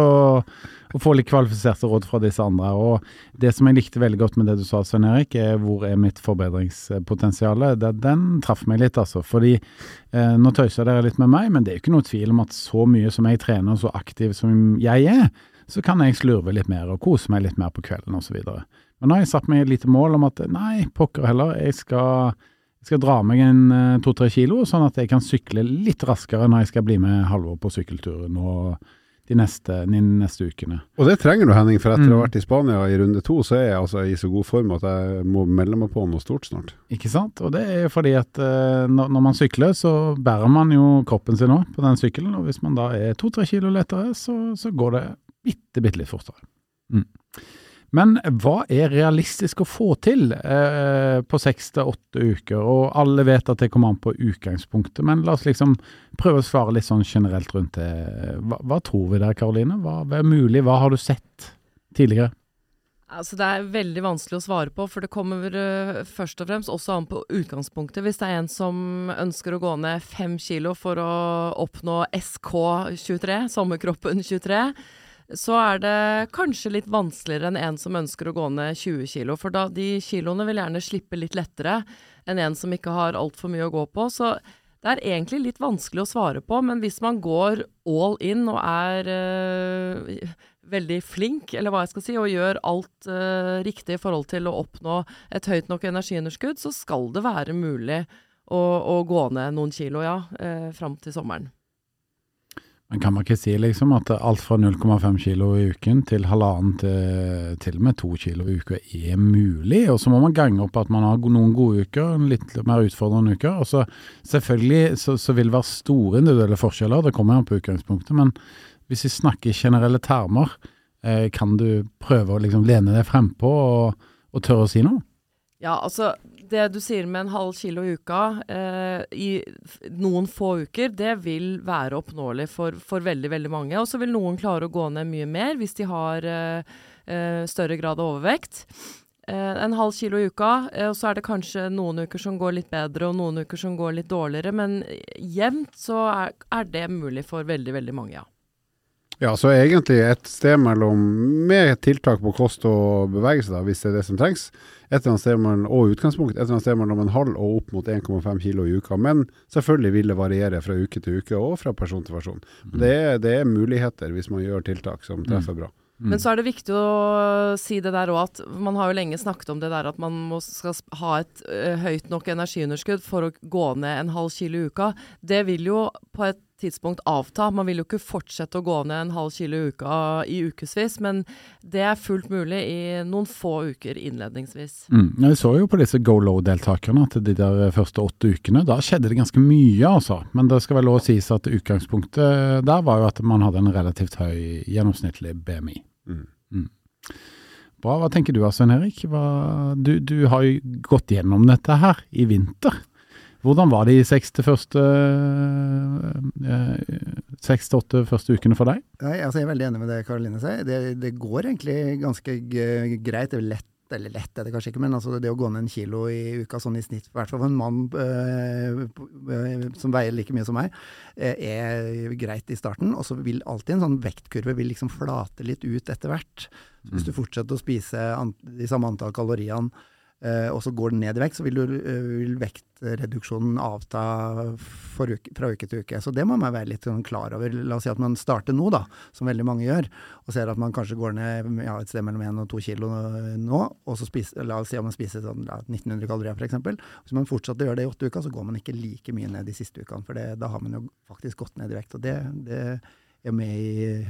å få litt kvalifiserte råd fra disse andre. Og Det som jeg likte veldig godt med det du sa, Svein Erik, er hvor er mitt forbedringspotensial? Den traff meg litt, altså. Fordi eh, nå tøyser dere litt med meg, men det er jo ikke noe tvil om at så mye som jeg trener, og så aktiv som jeg er, så kan jeg slurve litt mer og kose meg litt mer på kvelden osv. Men nå har jeg satt meg et lite mål om at nei, pokker heller, jeg skal jeg skal dra meg en eh, to-tre kilo, sånn at jeg kan sykle litt raskere når jeg skal bli med Halvor på sykkelturen nå de neste, de neste ukene. Og det trenger du, Henning, for etter å Mm. ha vært i Spania i runde to, så er jeg altså i så god form at jeg må melde meg på noe stort snart. Ikke sant? Og det er jo fordi at uh, når, når man sykler, så bærer man jo kroppen sin òg på den sykkelen, og hvis man da er to-tre kilo lettere, så, så går det bitte, bitte litt fortere. Mm. Men hva er realistisk å få til eh, på seks til åtte uker? Og alle vet at det kommer an på utgangspunktet, men la oss liksom prøve å svare litt sånn generelt rundt det. Hva, hva tror vi der, Karoline? Hva, er mulig? Hva har du sett tidligere? Altså Det er veldig vanskelig å svare på, for det kommer uh, først og fremst også an på utgangspunktet. Hvis det er en som ønsker å gå ned fem kilo for å oppnå SK23, sommerkroppen 23, så er det kanskje litt vanskeligere enn en som ønsker å gå ned 20 kilo. For da, de kiloene vil gjerne slippe litt lettere enn en som ikke har altfor mye å gå på. Så det er egentlig litt vanskelig å svare på, men hvis man går all in og er øh, veldig flink, eller hva jeg skal si, og gjør alt øh, riktig i forhold til å oppnå et høyt nok energiunderskudd, så skal det være mulig å, å gå ned noen kilo, ja, øh, fram til sommeren. Men kan man ikke si liksom at alt fra 0,5 kilo i uken til halvannen til til og med to kilo i uka er mulig? Og så må man gange opp at man har noen gode uker, litt mer utfordrende uker. Og så selvfølgelig så, så vil det være store individuelle forskjeller, det kommer an på utgangspunktet. Men hvis vi snakker generelle termer, eh, kan du prøve å liksom lene deg frempå og, og tørre å si noe? Ja, altså det du sier med en halv kilo i uka eh, i noen få uker, det vil være oppnåelig for, for veldig, veldig mange. Og så vil noen klare å gå ned mye mer hvis de har eh, eh, større grad av overvekt. Eh, en halv kilo i uka, eh, og så er det kanskje noen uker som går litt bedre, og noen uker som går litt dårligere. Men jevnt så er, er det mulig for veldig, veldig mange, ja. Ja, så egentlig et sted mellom, med tiltak på kost og bevegelse, da, hvis det er det som trengs, et eller annet sted mellom, og utgangspunkt, et eller annet sted mellom en halv og opp mot 1,5 kilo i uka. Men selvfølgelig vil det variere fra uke til uke og fra person til person. Men det er, det er muligheter hvis man gjør tiltak som treffer bra. Men så er det viktig å si det der òg at man har jo lenge snakket om det der at man må, skal ha et ø, høyt nok energiunderskudd for å gå ned en halv kilo i uka. Det vil jo på et tidspunkt avta. Man vil jo ikke fortsette å gå ned en halv kilo i uka i ukevis, men det er fullt mulig i noen få uker innledningsvis. Mm. Ja, vi så jo på disse Go Low-deltakerne at de der første åtte ukene, da skjedde det ganske mye, altså. Men det skal vel òg sies at utgangspunktet der var jo at man hadde en relativt høy gjennomsnittlig BMI. Mm. Bra. Hva tenker du da, Svein Erik? Hva, du, du har jo gått gjennom dette her i vinter. Hvordan var de seks til første eh, Seks til åtte første ukene for deg? Nei, altså jeg er veldig enig med det Karoline sier. Det, det går egentlig ganske greit. Det er lett, eller lett er det kanskje ikke, men altså det å gå ned en kilo i uka sånn i snitt, i hvert fall for en mann øh, som veier like mye som meg, er greit i starten. Og så vil alltid en sånn vektkurve vil liksom flate litt ut etter hvert. Hvis du fortsetter å spise de samme antall kaloriene, eh, og så går den ned i vekt, så vil, du, eh, vil vektreduksjonen avta uke, fra uke til uke. Så det må man være litt sånn klar over. La oss si at man starter nå, da, som veldig mange gjør, og ser at man kanskje går ned ja, et sted mellom 1 og 2 kilo nå, og så spiser, la oss si at man spiser sånn, ja, 1900 kalorier f.eks. Hvis man fortsetter å gjøre det i åtte uker, så går man ikke like mye ned de siste ukene, for det, da har man jo faktisk gått ned i vekt. og det, det er med i,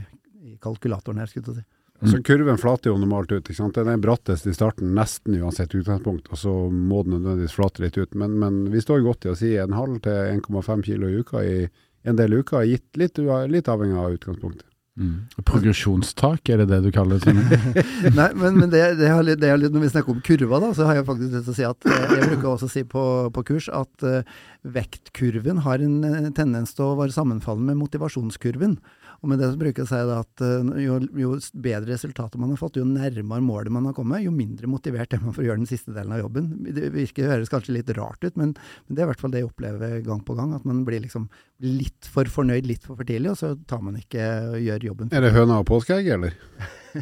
i kalkulatoren her, skulle jeg si. Mm. Så kurven flater jo normalt ut. ikke sant? Den er brattest i starten, nesten uansett utgangspunkt, og så må den nødvendigvis flate litt ut. Men, men vi står godt i å si en halv til 1,5 kilo i uka i en del uker, gitt litt, litt avhengig av utgangspunktet. Mm. Progresjonstak, er det det du kaller det? Nei, men, men det, det, er litt, det, er litt, Når vi snakker om kurver, da, så har jeg faktisk lyst til å si at eh, jeg bruker også å si på, på kurs at uh, vektkurven har en eh, tendens til å være sammenfallende med motivasjonskurven. Og med det så bruker jeg å si at uh, jo, jo, bedre resultater man har fått, jo nærmere målet man har kommet, jo mindre motivert er man for å gjøre den siste delen av jobben. Det virker, høres kanskje litt rart ut, men, men, det er i hvert fall det jeg opplever gang på gang. At man blir liksom litt for fornøyd litt for for tidlig, og så tar man ikke og gjør jobben. Er det høna og påskeegg, eller?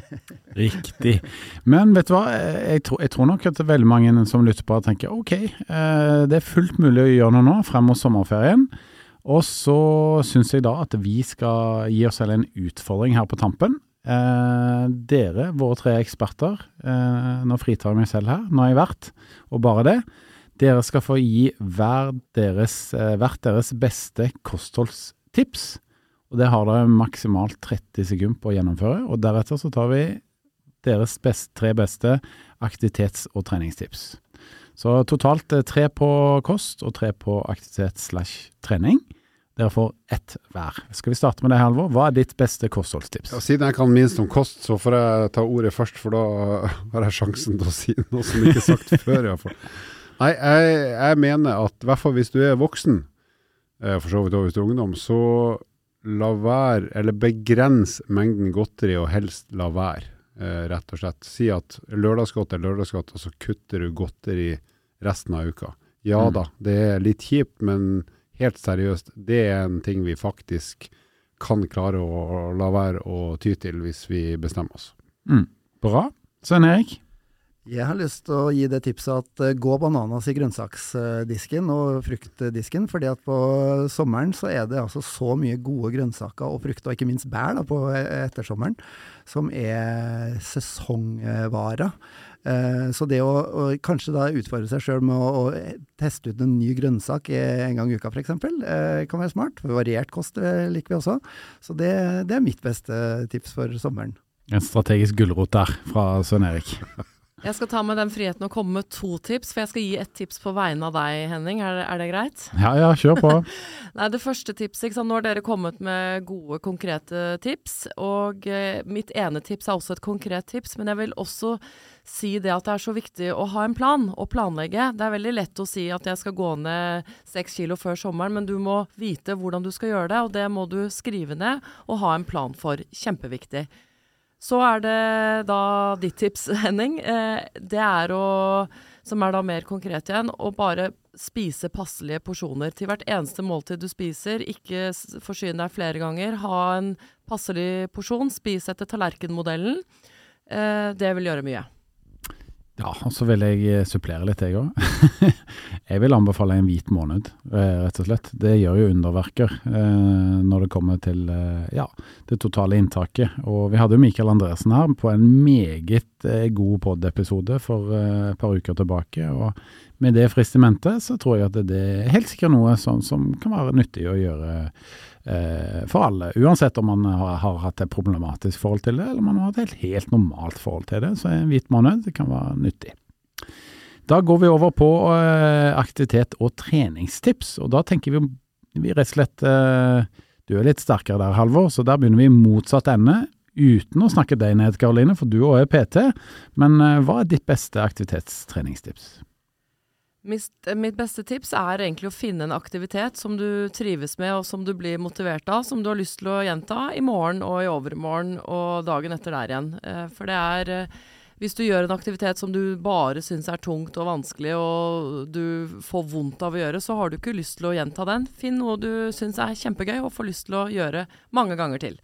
Riktig. Men vet du hva, jeg tror, jeg tror, nok at veldig mange som lytter på tenker ok, eh, det er fullt mulig å gjøre noe nå frem mot sommerferien. Og så syns jeg da at vi skal gi oss selv en utfordring her på tampen. Eh, dere, våre tre eksperter, eh, nå fritar jeg meg selv her, nå har jeg vært, og bare det. Dere skal få gi hver deres, eh, hvert deres beste kostholdstips. Og det har dere maksimalt 30 sekunder på å gjennomføre. Og deretter så tar vi deres best, tre beste aktivitets- og treningstips. Så totalt tre på kost og tre på aktivitet slash trening. Dere får ett hver. Skal vi starte med deg, Halvor? Hva er ditt beste kostholdstips? Ja, siden jeg kan minst om kost, så får jeg ta ordet først, for da har jeg sjansen til å si noe som ikke er sagt før. Iallfall. Nei, jeg, jeg mener at i hvert fall hvis du er voksen, eh, for så vidt også hvis du er ungdom, så la være, eller begrens mengden godteri, og helst la være, eh, rett og slett. Si at lørdagsgodt er lørdagsgodt, og så kutter du godteri resten av uka. Ja mm. da, det er litt kjipt, men helt seriøst, det er en ting vi faktisk kan klare å la være å ty til hvis vi bestemmer oss. Mm. Bra. Svein Erik? Jeg har lyst til å gi det tipset at uh, gå bananas i grønnsaksdisken og fruktdisken. fordi at på sommeren så er det altså så mye gode grønnsaker og frukt, og ikke minst bær da, på eh, ettersommeren, som er sesongvarer. Uh, så det å, å, kanskje da utfordre seg sjøl med å, å, teste ut en ny grønnsak en gang i uka f.eks., kan være smart. Variert kost liker vi også. Så det, det er mitt beste tips for sommeren. En strategisk gulrot der fra Svein Erik. Jeg skal ta med den friheten å komme med to tips, for jeg skal gi et tips på vegne av deg, Henning. Er er det greit? Ja ja, kjør på. Nei, Det første tipset, ikke sant? Nå har dere kommet med gode, konkrete tips. Og eh, mitt ene tips er også et konkret tips, men jeg vil også si det at det er så viktig å ha en plan og planlegge. Det er veldig lett å si at jeg skal gå ned seks kilo før sommeren, men du må vite hvordan du skal gjøre det, og det må du skrive ned og ha en plan for. Kjempeviktig. Så er det da ditt tips, Henning. Eh, det er å, som er da mer konkret igjen, å bare spise passelige porsjoner til hvert eneste måltid du spiser. Ikke forsyne deg flere ganger. Ha en passelig porsjon. Spis etter tallerkenmodellen. Eh, det vil gjøre mye. Ja, og så vil jeg eh, supplere litt, jeg òg. jeg vil anbefale en hvit måned, eh, rett og slett. Det gjør jo underverker eh, når det kommer til ja, det totale inntaket. Og vi hadde jo Mikael Andresen her på en meget god pod-episode for et par uker tilbake. Og med det fristimentet så tror jeg at det, er helt sikkert noe som, som kan være nyttig å gjøre for alle. Uansett om man har, har, hatt et problematisk forhold til det, eller man har hatt et helt normalt forhold til det. Så en hvit måned det kan være nyttig. Da går vi over på eh, aktivitet og treningstips, og da tenker vi, vi rett og slett eh, Du er litt sterkere der, Halvor, så der begynner vi i motsatt ende. Uten å snakke deg ned, Karoline, for du òg er PT. Men eh, hva er ditt beste aktivitetstreningstips? Mitt, mitt, beste tips er egentlig å finne en aktivitet som du trives med, og som du blir motivert av, som du har lyst til å gjenta i morgen og i overmorgen og dagen etter der igjen. Eh, for det er eh, Hvis du gjør en aktivitet som du bare syns er tungt og vanskelig, og du får vondt av å gjøre, så har du ikke lyst til å gjenta den. Finn noe du syns er kjempegøy og får lyst til å gjøre mange ganger til.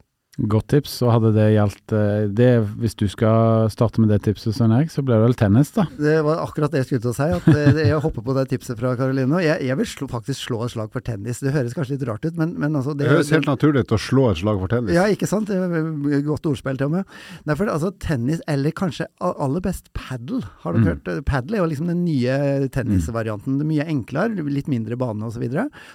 Godt tips. Og hadde det gjaldt eh, det, Hvis du skal starte med det tipset, Svein Erik, så blir det vel tennis, da. Det var akkurat det jeg skulle til å si. At eh, jeg hopper på det tipset fra Karoline. Jeg, jeg vil slå, faktisk slå et slag for tennis. Det høres kanskje litt rart ut, men, men altså Det høres helt naturlig ut å slå et slag for tennis. Ja, ikke sant. Det er Godt ordspill til og med. Nei, for altså tennis, eller kanskje aller best padel. Har du Mm. hørt? Padel er jo liksom den nye tennisvarianten. Det er mye enklere, litt mindre bane osv.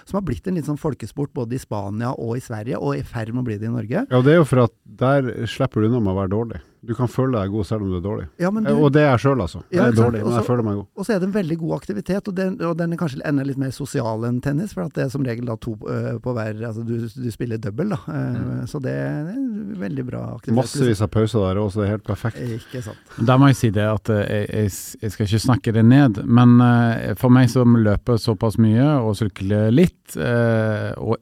Som har blitt en litt sånn folkesport både i Spania og i Sverige, og i ferd med å bli det i Norge. Ja, det er jo for at der slipper du unna med å være dårlig. Du kan føle deg god selv om du er dårlig. Ja, men du, Og det er jeg sjøl, altså. Jeg Ja, er dårlig, men jeg føler meg god. Og så er det en veldig god aktivitet, og den, og den er kanskje enda litt mer sosial enn tennis, for at det er som regel da to øh, på hver Altså du, du spiller double, da. Eh, Så det er en veldig bra aktivitet. Massevis av pauser der òg, så det er helt perfekt. Ikke sant. Der må jeg si det at eh, jeg, jeg, jeg skal ikke snakke det ned, men uh, for meg som løper såpass mye og sykler litt, uh, og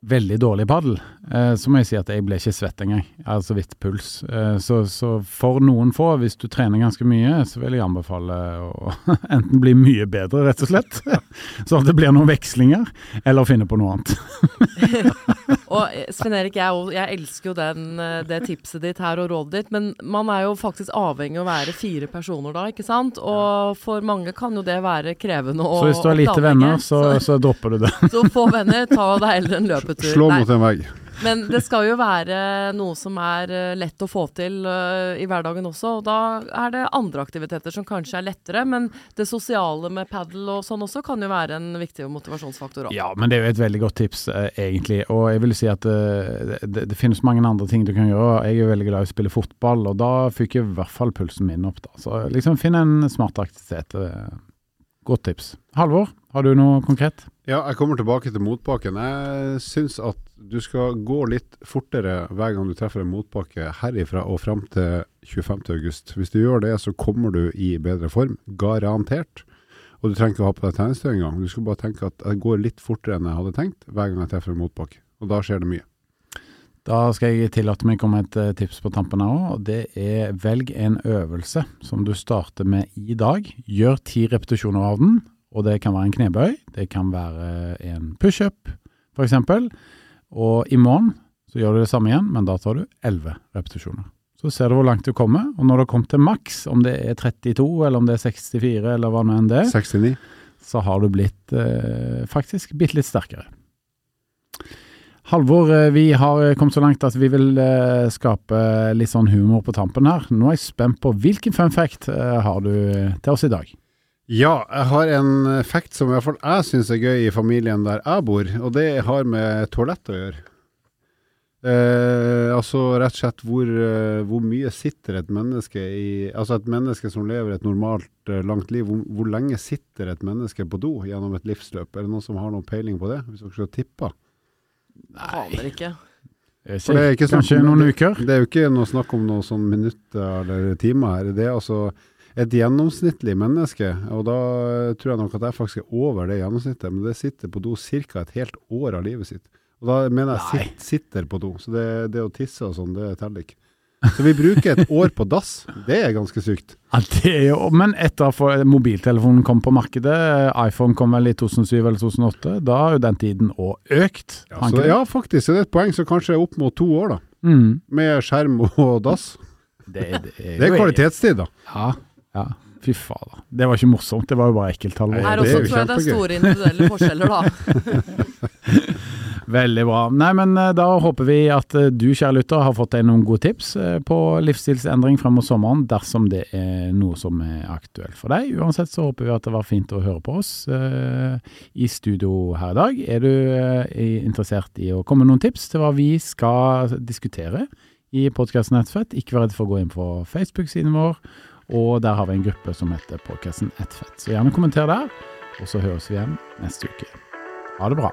veldig dårlig padel, eh, så må jeg si at jeg ble ikke svett engang. Jeg har så vidt puls. Eh, så, så for noen få, hvis du trener ganske mye, så vil jeg anbefale å enten bli mye bedre, rett og slett, at det blir noen vekslinger, eller finne på noe annet. Og eh, Sven Erik, jeg, jeg elsker jo den, det tipset ditt her og rådet ditt, men man er jo faktisk avhengig av å være fire personer da, ikke sant? Og for mange kan jo det være krevende å Så hvis du har lite venner, så, så dropper du det. Så få venner, ta deg heller en løpetur. Slå mot en vegg. Men det skal jo være noe som er eh, lett å få til eh, i hverdagen også, og da er det andre aktiviteter som kanskje er lettere, men det sosiale med padel og sånn også kan jo være en viktig motivasjonsfaktor òg. Ja, men det er jo et veldig godt tips, eh, egentlig. Og jeg vil si at eh, det, det finnes mange andre ting du kan gjøre. Jeg er jo veldig glad i å spille fotball, og da fikk jeg i hvert fall pulsen min opp. da. Så liksom finn en smart aktivitet. Godt tips. Halvor, har du noe konkret? Ja, jeg kommer tilbake til motbakken. Jeg syns at du skal gå litt fortere hver gang du treffer en motbakke herifra og fram til 25. august. Hvis du gjør det, så kommer du i bedre form. Garantert. Og du trenger ikke å ha på deg treningstøy engang. Du skal bare tenke at jeg går litt fortere enn jeg hadde tenkt hver gang jeg treffer en motbakke. Og da skjer det mye. Da skal jeg tillate meg å komme med et eh, tips på tampen her òg, det er velg en øvelse som du starter med i dag. Gjør ti repetisjoner av den, og det kan være en knebøy, det kan være en pushup f.eks. Og i morgen så gjør du det samme igjen, men da tar du elleve repetisjoner. Så ser du hvor langt du kommer, og når du har kommet til maks, om det er 32 eller om det er 64 eller hva nå enn det er, 69. så har du blitt eh, faktisk bitte litt sterkere. Halvor, eh, vi har kommet så langt at vi vil eh, skape litt sånn humor på tampen her. Nå er jeg spent på hvilken fun fact eh, har du til oss i dag? Ja, jeg har en eh, fact som i hvert fall jeg syns er gøy i familien der jeg bor, og det har med toalett å gjøre. Eh, altså rett og slett hvor, eh, hvor mye sitter et menneske i Altså et menneske som lever et normalt, eh, langt liv, hvor, hvor lenge sitter et menneske på do gjennom et livsløp? Er det noen som har noen peiling på det, hvis dere skal tippe? Aner ikke. Eh, For det er ikke snakk Kanskje om- noen uker? Det er jo ikke noe snakk om noen sånn minutter eller timer her. Det er altså et gjennomsnittlig menneske, og da tror jeg nok at jeg faktisk er over det gjennomsnittet, men det sitter på do ca. et helt år av livet sitt. Og da mener jeg Nei. sitt, sitter på do, så det, det å tisse og sånn, det teller ikke. Så vi bruker et år på dass. Det er ganske sykt. Ja, det er jo, men etter at mobiltelefonen kom på markedet, iPhone kom vel i 2007 eller 2008, da har jo den tiden òg økt. Ja, så, det? ja, faktisk. Det er et poeng som kanskje er opp mot to år, da. Mm. Med skjerm og dass. Det, det, er Det er kvalitetstid, da. Ja, ja. Fy fader. Det var ikke morsomt, det var jo bare ekkelt, Her er også tror jeg det er store individuelle forskjeller, da. Veldig bra. Nei, men eh, da håper vi at eh, du, kjære lytter, har fått deg noen gode tips eh, på livsstilsendring frem mot sommeren, dersom det er noe som er aktuelt for deg. Uansett så håper vi at det var fint å høre på oss i studio her i dag. Er du interessert i å komme med noen tips til hva vi skal diskutere i podkasten Nettfett, ikke vær redd for å gå inn på Facebook-siden vår, og der har vi en gruppe som heter podkasten Ettfett. Så gjerne kommenter der, og så høres vi igjen neste uke. Ha det bra.